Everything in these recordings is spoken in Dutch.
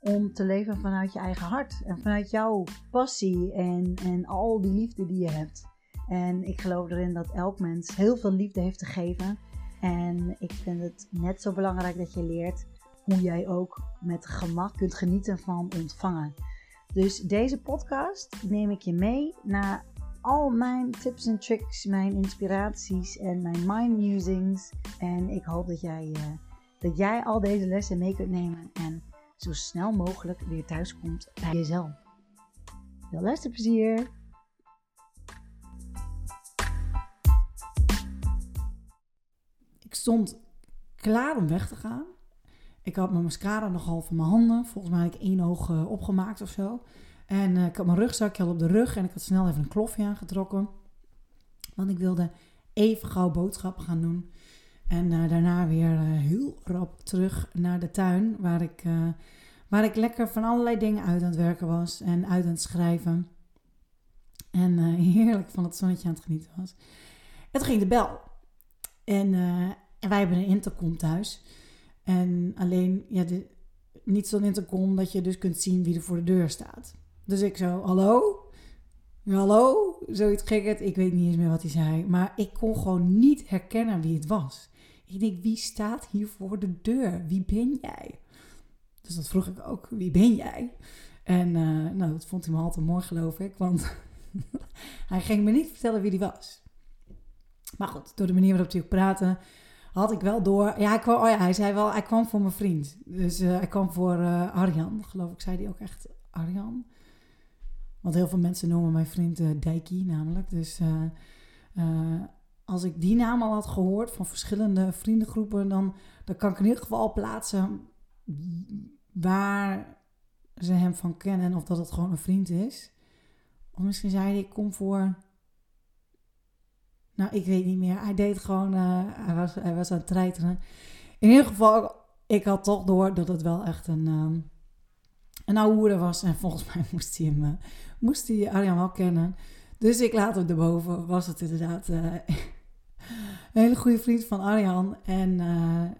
om te leven vanuit je eigen hart. En vanuit jouw passie en, en al die liefde die je hebt. En ik geloof erin dat elk mens heel veel liefde heeft te geven. En ik vind het net zo belangrijk dat je leert hoe jij ook met gemak kunt genieten van ontvangen. Dus deze podcast neem ik je mee naar al mijn tips en tricks, mijn inspiraties en mijn mind musings. En ik hoop dat jij, uh, dat jij al deze lessen mee kunt nemen en zo snel mogelijk weer thuis komt bij jezelf. Veel luisterplezier! Ik stond klaar om weg te gaan. Ik had mijn mascara nog half in mijn handen. Volgens mij had ik één oog uh, opgemaakt of zo. En uh, ik had mijn rugzakje al op de rug en ik had snel even een klofje aangetrokken. Want ik wilde even gauw boodschappen gaan doen. En uh, daarna weer heel rap terug naar de tuin, waar ik, waar ik lekker van allerlei dingen uit aan het werken was en uit aan het schrijven. En heerlijk van het zonnetje aan het genieten was. Toen ging de bel. En, en wij hebben een intercom thuis. En alleen, ja, de, niet zo'n intercom dat je dus kunt zien wie er voor de deur staat. Dus ik zo, hallo? Hallo? Zoiets gekkerd. Ik weet niet eens meer wat hij zei. Maar ik kon gewoon niet herkennen wie het was. Ik denk, wie staat hier voor de deur? Wie ben jij? Dus dat vroeg ik ook, wie ben jij? En uh, nou, dat vond hij me altijd mooi, geloof ik. Want hij ging me niet vertellen wie die was. Maar goed, door de manier waarop hij ook praatte, had ik wel door. Ja, hij, kwam, oh ja, hij zei wel, hij kwam voor mijn vriend. Dus uh, hij kwam voor uh, Arjan, geloof ik, zei hij ook echt Arjan. Want heel veel mensen noemen mijn vriend uh, Dijkie namelijk. Dus als ik die naam al had gehoord van verschillende vriendengroepen, dan, dan kan ik in ieder geval plaatsen waar ze hem van kennen en of dat het gewoon een vriend is. Of misschien zei hij, ik kom voor nou, ik weet niet meer. Hij deed gewoon, uh, hij, was, hij was aan het treiteren. In ieder geval, ik had toch door dat het wel echt een, um, een oude was. En volgens mij moest hij hem, uh, moest hij Arjan wel kennen. Dus ik laat hem erboven. Was het inderdaad uh, een hele goede vriend van Arjan. En,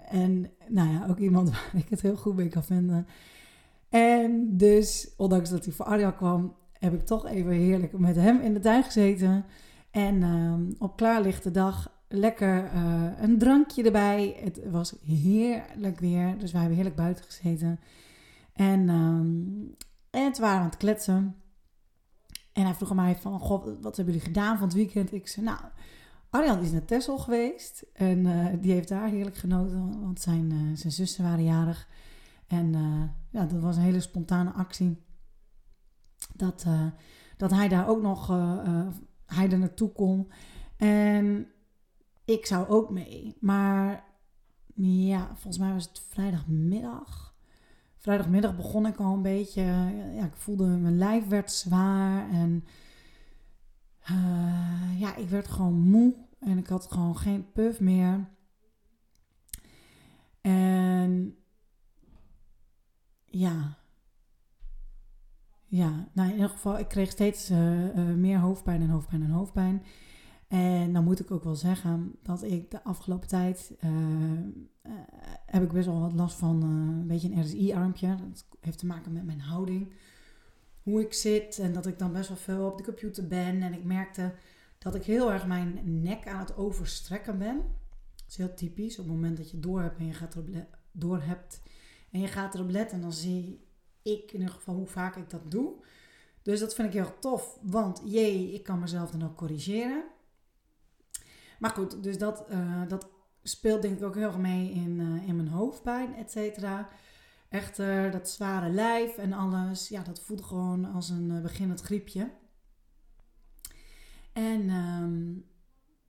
en nou ja, ook iemand waar ik het heel goed mee kan vinden. En dus, ondanks dat hij voor Arjan kwam, heb ik toch even heerlijk met hem in de tuin gezeten. En uh, op klaarlichte dag lekker uh, een drankje erbij. Het was heerlijk weer, dus wij hebben heerlijk buiten gezeten. En, um, en het waren aan het kletsen. En hij vroeg aan mij van, god, wat hebben jullie gedaan van het weekend? Ik zei, nou, Arjan is naar Texel geweest. En uh, die heeft daar heerlijk genoten, want zijn, uh, zijn zussen waren jarig. En ja, dat was een hele spontane actie. Dat, dat hij daar ook nog hij er naartoe kon. En ik zou ook mee. Maar ja, volgens mij was het vrijdagmiddag. Vrijdagmiddag begon ik al een beetje. Ja, ik voelde mijn lijf werd zwaar. En ja, ik werd gewoon moe. En ik had gewoon geen puff meer. En ja, ja, nou in ieder geval, ik kreeg steeds uh, uh, meer hoofdpijn en hoofdpijn en hoofdpijn. En dan moet ik ook wel zeggen dat ik de afgelopen tijd uh, heb ik best wel wat last van een beetje een RSI-armpje. Dat heeft te maken met mijn houding. Hoe ik zit en dat ik dan best wel veel op de computer ben. En ik merkte dat ik heel erg mijn nek aan het overstrekken ben. Dat is heel typisch. Op het moment dat je door hebt en je gaat erop, door hebt en je gaat erop letten, dan zie ik in ieder geval hoe vaak ik dat doe. Dus dat vind ik heel tof, want jee, ik kan mezelf dan ook corrigeren. Maar goed, dus dat, uh, dat speelt denk ik ook heel erg mee in, uh, in mijn hoofdpijn, et cetera. Echter, dat zware lijf en alles, ja, dat voelt gewoon als een uh, beginnend griepje. En um,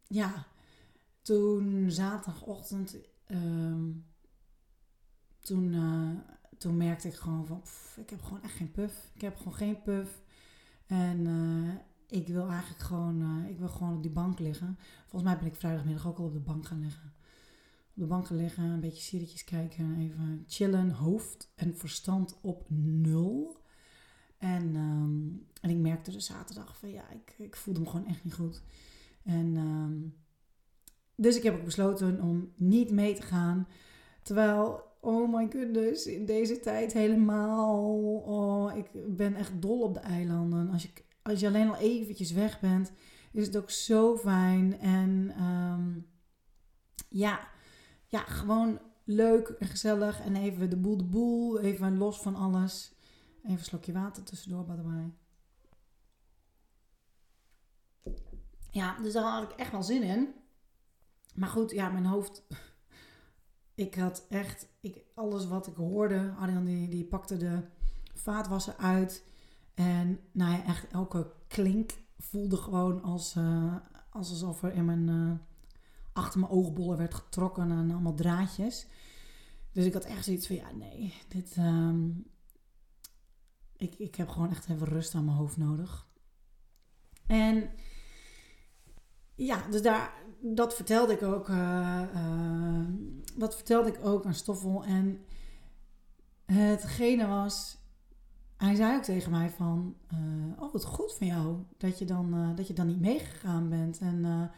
ja, toen zaterdagochtend, um, toen toen merkte ik gewoon van, ik heb gewoon echt geen puff. Ik heb gewoon geen puff. En eh, ik wil eigenlijk gewoon, eh, ik wil gewoon op die bank liggen. Volgens mij ben ik vrijdagmiddag ook al op de bank gaan liggen. Op de bank gaan liggen, een beetje serietjes kijken, even chillen, hoofd en verstand op nul. En, ehm, en ik merkte dus zaterdag van ja, ik, ik voelde me gewoon echt niet goed. En ehm, dus ik heb ook besloten om niet mee te gaan. Terwijl, oh my goodness, in deze tijd helemaal. Oh, ik ben echt dol op de eilanden. Als je, als je alleen al eventjes weg bent, is het ook zo fijn. En ehm, ja, ja, gewoon leuk en gezellig. En even de boel de boel, even los van alles. Even een slokje water tussendoor, by the. Ja, dus daar had ik echt wel zin in. Maar goed, ja, mijn hoofd. Ik had echt. Ik, alles wat ik hoorde. Arjan die, die pakte de vaatwasser uit. En nou ja, echt elke klink voelde gewoon als, uh, als alsof er in mijn. Uh, achter mijn oogbollen werd getrokken en allemaal draadjes. Dus ik had echt zoiets van: ja, nee, dit. Um, ik, ik heb gewoon echt even rust aan mijn hoofd nodig. En ja, dus daar, dat vertelde ik ook. Uh, uh, dat vertelde ik ook aan Stoffel. En hetgene was. Hij zei ook tegen mij van. Uh, oh, wat goed van jou. Dat je dan, dat je dan niet meegegaan bent. En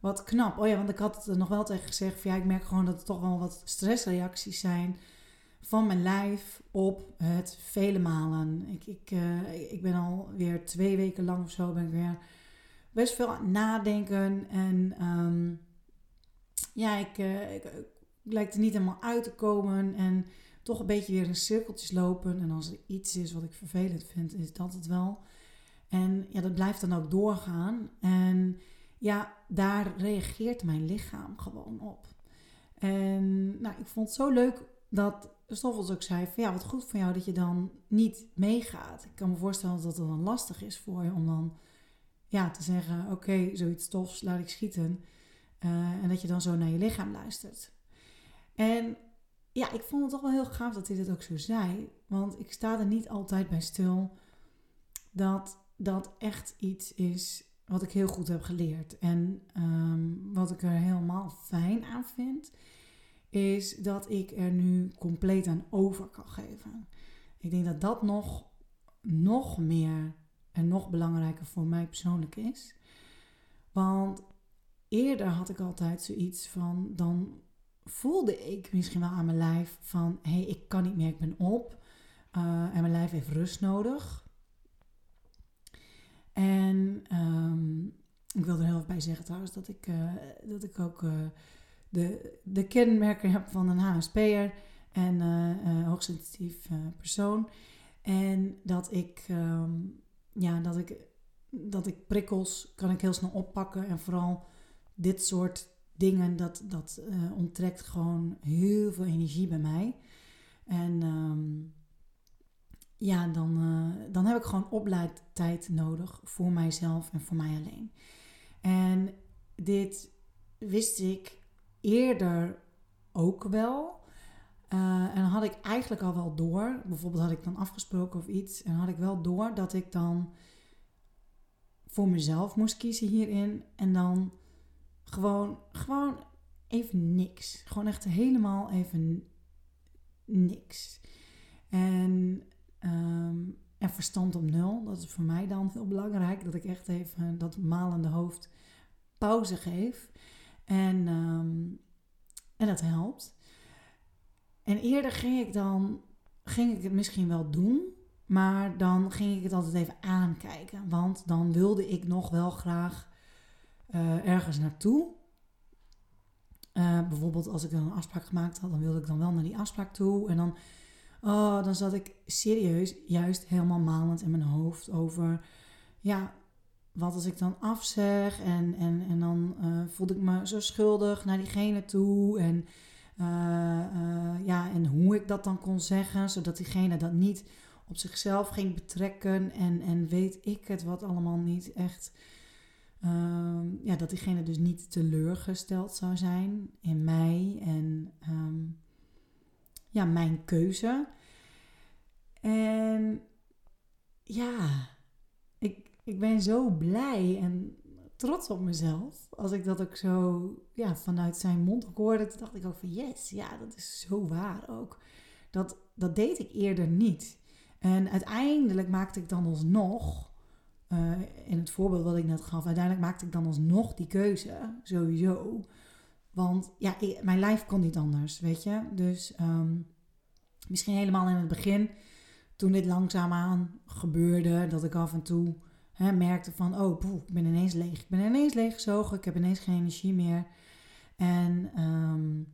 wat knap. Oh ja, want ik had het nog wel tegen gezegd. Ja, ik merk gewoon dat er toch wel wat stressreacties zijn. Van mijn lijf op het vele malen. Ik, ik, ik ben alweer twee weken lang of zo ben ik weer best veel aan nadenken. En um, ja, ik, uh, ik, ik, lijkt er niet helemaal uit te komen. En toch een beetje weer in cirkeltjes lopen. En als er iets is wat ik vervelend vind, is dat het wel. En ja, dat blijft dan ook doorgaan. En ja, daar reageert mijn lichaam gewoon op. En nou, ik vond het zo leuk dat Stoffels ook zei van ja, wat goed van jou dat je dan niet meegaat. Ik kan me voorstellen dat het dan lastig is voor je om dan ja, te zeggen: oké, zoiets tofs, laat ik schieten. Uh, en dat je dan zo naar je lichaam luistert. En ja, ik vond het toch wel heel gaaf dat hij dat ook zo zei. Want ik sta er niet altijd bij stil dat dat echt iets is wat ik heel goed heb geleerd. En um, wat ik er helemaal fijn aan vind, is dat ik er nu compleet aan over kan geven. Ik denk dat dat nog, nog meer en nog belangrijker voor mij persoonlijk is. Want eerder had ik altijd zoiets van, dan voelde ik misschien wel aan mijn lijf van, hé, hey, ik kan niet meer, ik ben op. Uh, en mijn lijf heeft rust nodig. En um, ik wil er heel even bij zeggen trouwens dat ik, uh, dat ik ook uh, de, de kenmerken heb van een HSP'er en hoogsensitief persoon. En dat ik um, ja, dat ik, dat ik prikkels kan ik heel snel oppakken. En vooral dit soort dingen, dat, dat uh, onttrekt gewoon heel veel energie bij mij. En um, ja, dan, dan heb ik gewoon opleidtijd nodig voor mijzelf en voor mij alleen. En dit wist ik eerder ook wel. Uh, en dan had ik eigenlijk al wel door, bijvoorbeeld had ik dan afgesproken of iets, en had ik wel door dat ik dan voor mezelf moest kiezen hierin. En dan gewoon, gewoon even niks. Gewoon echt helemaal even niks. En, um, en verstand op nul, dat is voor mij dan heel belangrijk. Dat ik echt even dat malende hoofd pauze geef. En, um, en dat helpt. En eerder ging ik dan, ging ik het misschien wel doen, maar dan ging ik het altijd even aankijken. Want dan wilde ik nog wel graag uh, ergens naartoe. Uh, bijvoorbeeld als ik dan een afspraak gemaakt had, dan wilde ik dan wel naar die afspraak toe. En dan, oh, dan zat ik serieus juist helemaal malend in mijn hoofd over, ja, wat als ik dan afzeg? En, en, en dan uh, voelde ik me zo schuldig naar diegene toe. En uh, uh, ja, en hoe ik dat dan kon zeggen, zodat diegene dat niet op zichzelf ging betrekken en, en weet ik het wat allemaal niet echt. Uh, ja, dat diegene dus niet teleurgesteld zou zijn in mij en um, ja, mijn keuze. En ja, ik, ik ben zo blij en trots op mezelf. Als ik dat ook zo ja, vanuit zijn mond hoorde, toen dacht ik ook van yes, ja, dat is zo waar ook. Dat, dat deed ik eerder niet. En uiteindelijk maakte ik dan alsnog, uh, in het voorbeeld wat ik net gaf, uiteindelijk maakte ik dan alsnog die keuze, sowieso. Want ja, mijn lijf kon niet anders, weet je. Dus ehm, misschien helemaal in het begin, toen dit langzaamaan gebeurde, dat ik af en toe hè, merkte van, oh, poeh, ik ben ineens leeg. Ik ben ineens leeggezogen, ik heb ineens geen energie meer. En, um,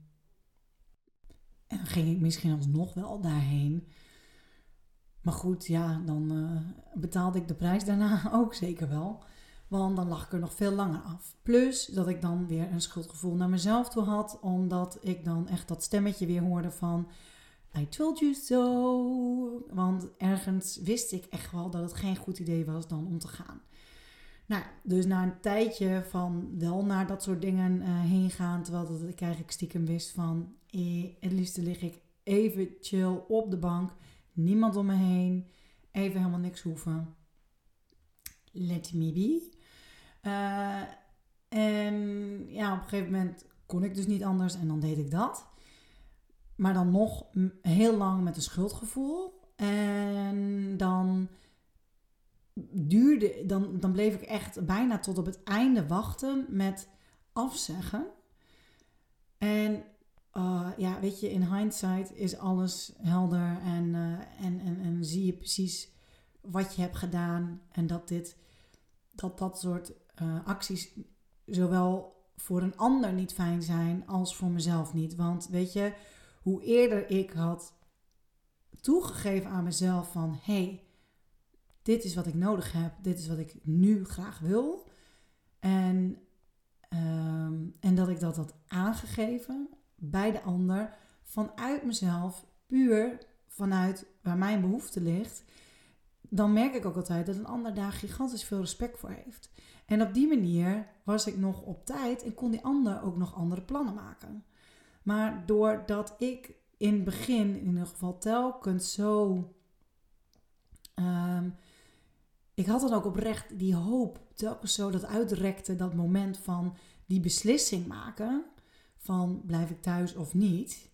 en dan ging ik misschien alsnog wel daarheen. Maar goed, ja, dan uh, betaalde ik de prijs daarna ook zeker wel. Want dan lag ik er nog veel langer af. Plus dat ik dan weer een schuldgevoel naar mezelf toe had. Omdat ik dan echt dat stemmetje weer hoorde van... I told you so. Want ergens wist ik echt wel dat het geen goed idee was dan om te gaan. Nou, dus na een tijdje van wel naar dat soort dingen uh, heen gaan. Terwijl dat ik eigenlijk stiekem wist van... Eh, het liefste lig ik even chill op de bank. Niemand om me heen. Even helemaal niks hoeven. Let me be. Uh, en ja, op een gegeven moment kon ik dus niet anders en dan deed ik dat. Maar dan nog heel lang met een schuldgevoel. En dan duurde, dan, dan bleef ik echt bijna tot op het einde wachten met afzeggen. En uh, ja, weet je, in hindsight is alles helder en, uh, en, en, en zie je precies wat je hebt gedaan. En dat dit, dat dat soort uh, acties zowel voor een ander niet fijn zijn als voor mezelf niet. Want weet je, hoe eerder ik had toegegeven aan mezelf van hey, dit is wat ik nodig heb, dit is wat ik nu graag wil. En, um, en dat ik dat had aangegeven bij de ander vanuit mezelf, puur vanuit waar mijn behoefte ligt, dan merk ik ook altijd dat een ander daar gigantisch veel respect voor heeft. En op die manier was ik nog op tijd en kon die ander ook nog andere plannen maken. Maar doordat ik in het begin, in ieder geval telkens zo. Um, ik had dan ook oprecht die hoop, telkens zo dat uitrekte, dat moment van die beslissing maken: van blijf ik thuis of niet.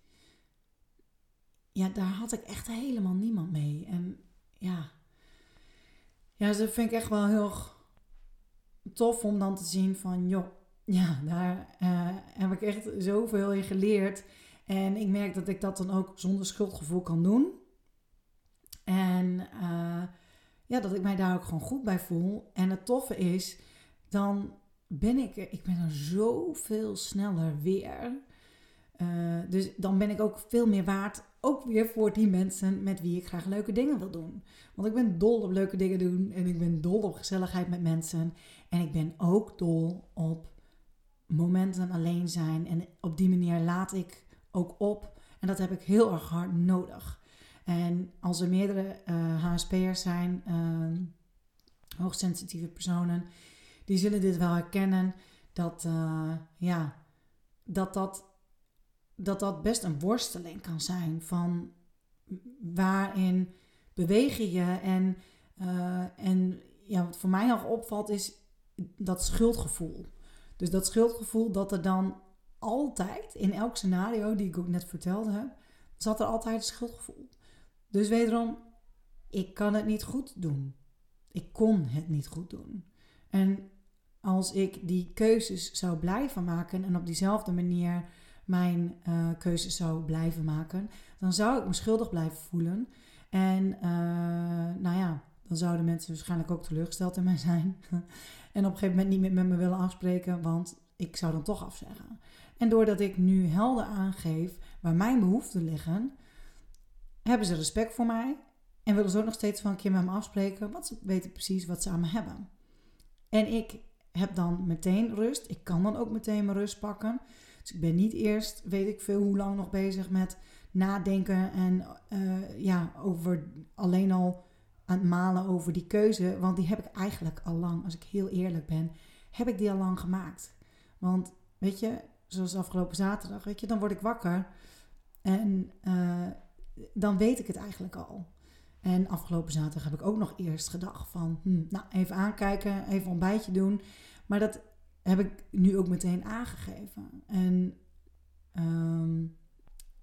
Ja, daar had ik echt helemaal niemand mee. En ja, ja, dus dat vind ik echt wel heel tof om dan te zien van, joh, ja, daar uh, heb ik echt zoveel in geleerd. En ik merk dat ik dat dan ook zonder schuldgevoel kan doen. En uh, ja, dat ik mij daar ook gewoon goed bij voel. En het toffe is, dan ben ik, ik ben er zoveel sneller weer. Uh, dus dan ben ik ook veel meer waard ook weer voor die mensen met wie ik graag leuke dingen wil doen. Want ik ben dol op leuke dingen doen en ik ben dol op gezelligheid met mensen. En ik ben ook dol op momenten alleen zijn. En op die manier laat ik ook op. En dat heb ik heel erg hard nodig. En als er meerdere uh, eh, HSP'ers zijn, uh, hoogsensitieve personen, die zullen dit wel herkennen. Dat, uh, ja, dat dat dat dat best een worsteling kan zijn van waarin beweeg je en, uh, en ja, wat voor mij nog opvalt is dat schuldgevoel. Dus dat schuldgevoel dat er dan altijd, in elk scenario die ik ook net vertelde heb, zat er altijd een schuldgevoel. Dus wederom, ik kan het niet goed doen. Ik kon het niet goed doen. En als ik die keuzes zou blijven maken en op diezelfde manier mijn uh, keuzes zou blijven maken, dan zou ik me schuldig blijven voelen. En uh, nou ja, dan zouden mensen waarschijnlijk ook teleurgesteld in mij zijn. en op een gegeven moment niet meer met me willen afspreken, want ik zou dan toch afzeggen. En doordat ik nu helder aangeef waar mijn behoeften liggen, hebben ze respect voor mij en willen ze ook nog steeds van een keer met me afspreken, want ze weten precies wat ze aan me hebben. En ik heb dan meteen rust. Ik kan dan ook meteen mijn rust pakken. Dus ik ben niet eerst, weet ik veel hoe lang nog bezig met nadenken en uh, ja, over alleen al aan het malen over die keuze. Want die heb ik eigenlijk al lang, als ik heel eerlijk ben, heb ik die al lang gemaakt. Want weet je, zoals afgelopen zaterdag, weet je, dan word ik wakker en uh, dan weet ik het eigenlijk al. En afgelopen zaterdag heb ik ook nog eerst gedacht van, hm, nou even aankijken, even ontbijtje doen. Maar dat heb ik nu ook meteen aangegeven. En ehm,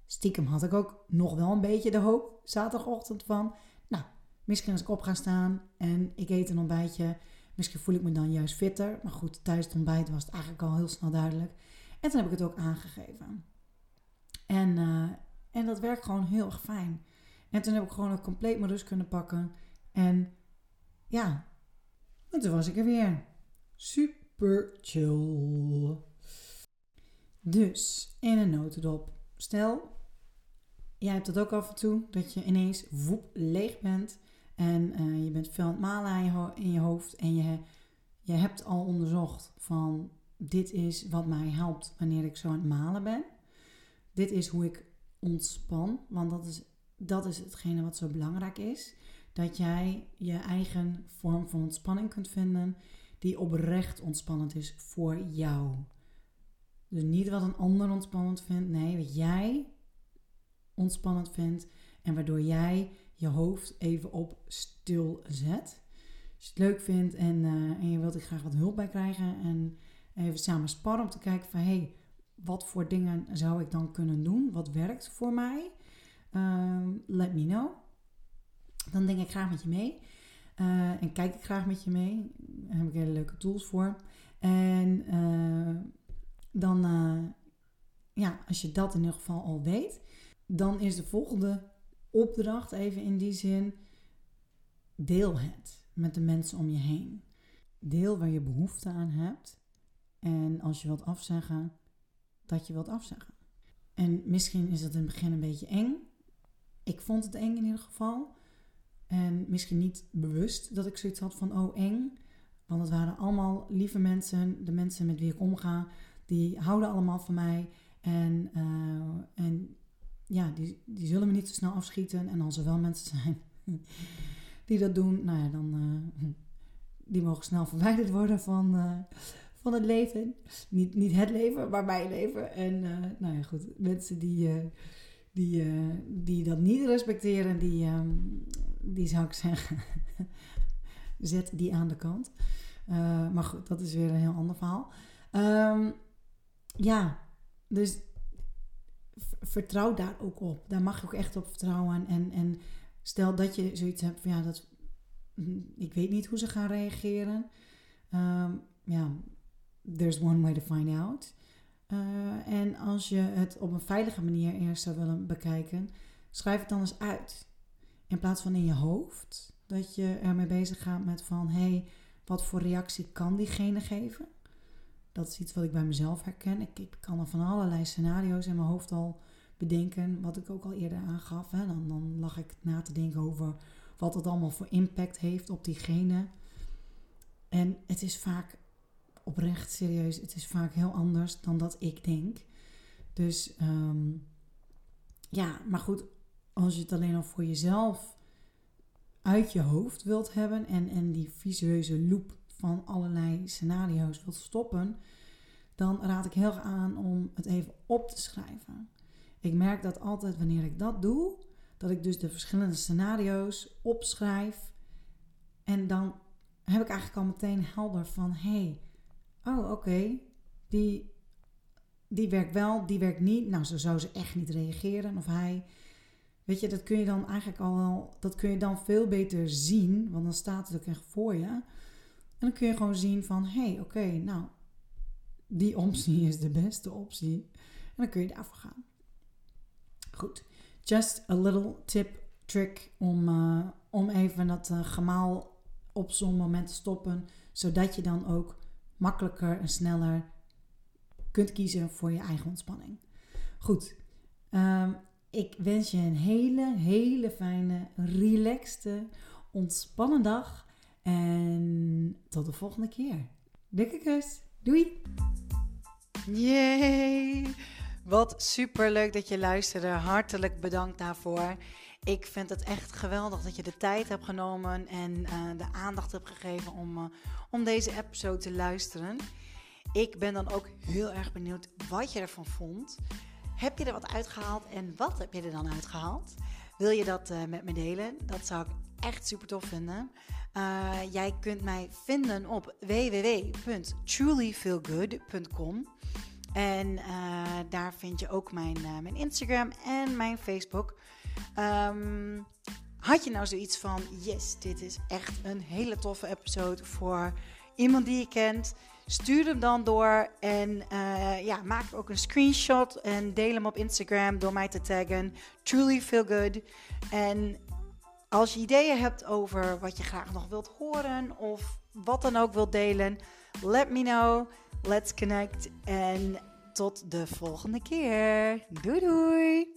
stiekem had ik ook nog wel een beetje de hoop zaterdagochtend van, nou, misschien als ik op ga staan en ik eet een ontbijtje, misschien voel ik me dan juist fitter. Maar goed, tijdens het ontbijt was het eigenlijk al heel snel duidelijk. En toen heb ik het ook aangegeven. En, uh, en dat werkt gewoon heel erg fijn. En toen heb ik gewoon ook compleet mijn rust kunnen pakken. En ja, en toen was ik er weer. Super chill. Dus, in een notendop. Stel, jij hebt dat ook af en toe, dat je ineens woep leeg bent. En uh, je bent veel aan het malen in je hoofd. En je, je hebt al onderzocht van, dit is wat mij helpt wanneer ik zo aan het malen ben. Dit is hoe ik ontspan, want dat is dat is hetgene wat zo belangrijk is. Dat jij je eigen vorm van ontspanning kunt vinden die oprecht ontspannend is voor jou. Dus niet wat een ander ontspannend vindt, nee, wat jij ontspannend vindt en waardoor jij je hoofd even op stil zet. Als je het leuk vindt en, uh, en je wilt er graag wat hulp bij krijgen en even samen sparren om te kijken van hé, hey, wat voor dingen zou ik dan kunnen doen? Wat werkt voor mij? Ehm, let me know. Dan denk ik graag met je mee. Uh, en kijk ik graag met je mee. Daar heb ik hele leuke tools voor. En uh, dan, ja, als je dat in ieder geval al weet, dan is de volgende opdracht even in die zin: deel het met de mensen om je heen. Deel waar je behoefte aan hebt. En als je wilt afzeggen, dat je wilt afzeggen. En misschien is het in het begin een beetje eng. Ik vond het eng in ieder geval. En misschien niet bewust dat ik zoiets had van, oh eng. Want het waren allemaal lieve mensen. De mensen met wie ik omga, die houden allemaal van mij. En, uh, en ja, die, die zullen me niet zo snel afschieten. En als er wel mensen zijn die dat doen, nou ja, dan... Uh, die mogen snel verwijderd worden van, uh, van het leven. Niet, niet het leven, maar mijn leven. En nou ja, goed, mensen die die, die dat niet respecteren, die, um, die zou ik zeggen, zet die aan de kant. Maar goed, dat is weer een heel ander verhaal. Um, ja, dus vertrouw daar ook op. Daar mag je ook echt op vertrouwen. En, en stel dat je zoiets hebt van ja, dat, ik weet niet hoe ze gaan reageren. Um, ja, there's one way to find out. Uh, en als je het op een veilige manier eerst zou willen bekijken, schrijf het dan eens uit. In plaats van in je hoofd, dat je ermee bezig gaat met van hé, hey, wat voor reactie kan diegene geven? Dat is iets wat ik bij mezelf herken. Ik, ik kan er van allerlei scenario's in mijn hoofd al bedenken, wat ik ook al eerder aangaf. Hè. Dan, dan lag ik na te denken over wat het allemaal voor impact heeft op diegene. En het is vaak oprecht serieus, het is vaak heel anders dan dat ik denk. Dus um, ja, maar goed, als je het alleen al voor jezelf uit je hoofd wilt hebben en, en die visueuze loop van allerlei scenario's wilt stoppen, dan raad ik heel erg aan om het even op te schrijven. Ik merk dat altijd wanneer ik dat doe, dat ik dus de verschillende scenario's opschrijf en dan heb ik eigenlijk al meteen helder van hey, oh oké, die, die werkt wel, die werkt niet. Nou, zo zou ze echt niet reageren. Of hij, weet je, dat kun je dan eigenlijk al wel, dat kun je dan veel beter zien, want dan staat het ook echt voor je. En dan kun je gewoon zien van, hé, hey, oké, nou, die optie is de beste optie. En dan kun je daarvoor gaan. Goed, just a little tip, trick om, uh, om even dat uh, gemaal op zo'n moment te stoppen, zodat je dan ook makkelijker en sneller kunt kiezen voor je eigen ontspanning. Goed, um, ik wens je een hele, hele fijne, relaxte, ontspannen dag. En tot de volgende keer. Dikke kus. Doei. Yay! Wat super leuk dat je luisterde. Hartelijk bedankt daarvoor. Ik vind het echt geweldig dat je de tijd hebt genomen en uh, de aandacht hebt gegeven om, uh, om deze episode te luisteren. Ik ben dan ook heel erg benieuwd wat je ervan vond. Heb je er wat uitgehaald en wat heb je er dan uitgehaald? wil je dat eh, met me delen? Dat zou ik echt super tof vinden. Uh, jij kunt mij vinden op www.trulyfeelgood.com. En uh, daar vind je ook mijn, uh, mijn Instagram en mijn Facebook. Um, had je nou zoiets van: yes, dit is echt een hele toffe episode voor iemand die je kent? Stuur hem dan door en ja, maak ook een screenshot en deel hem op Instagram door mij te taggen. Truly feel good. En als je ideeën hebt over wat je graag nog wilt horen of wat dan ook wilt delen, let me know. Let's connect en tot de volgende keer. Doei doei!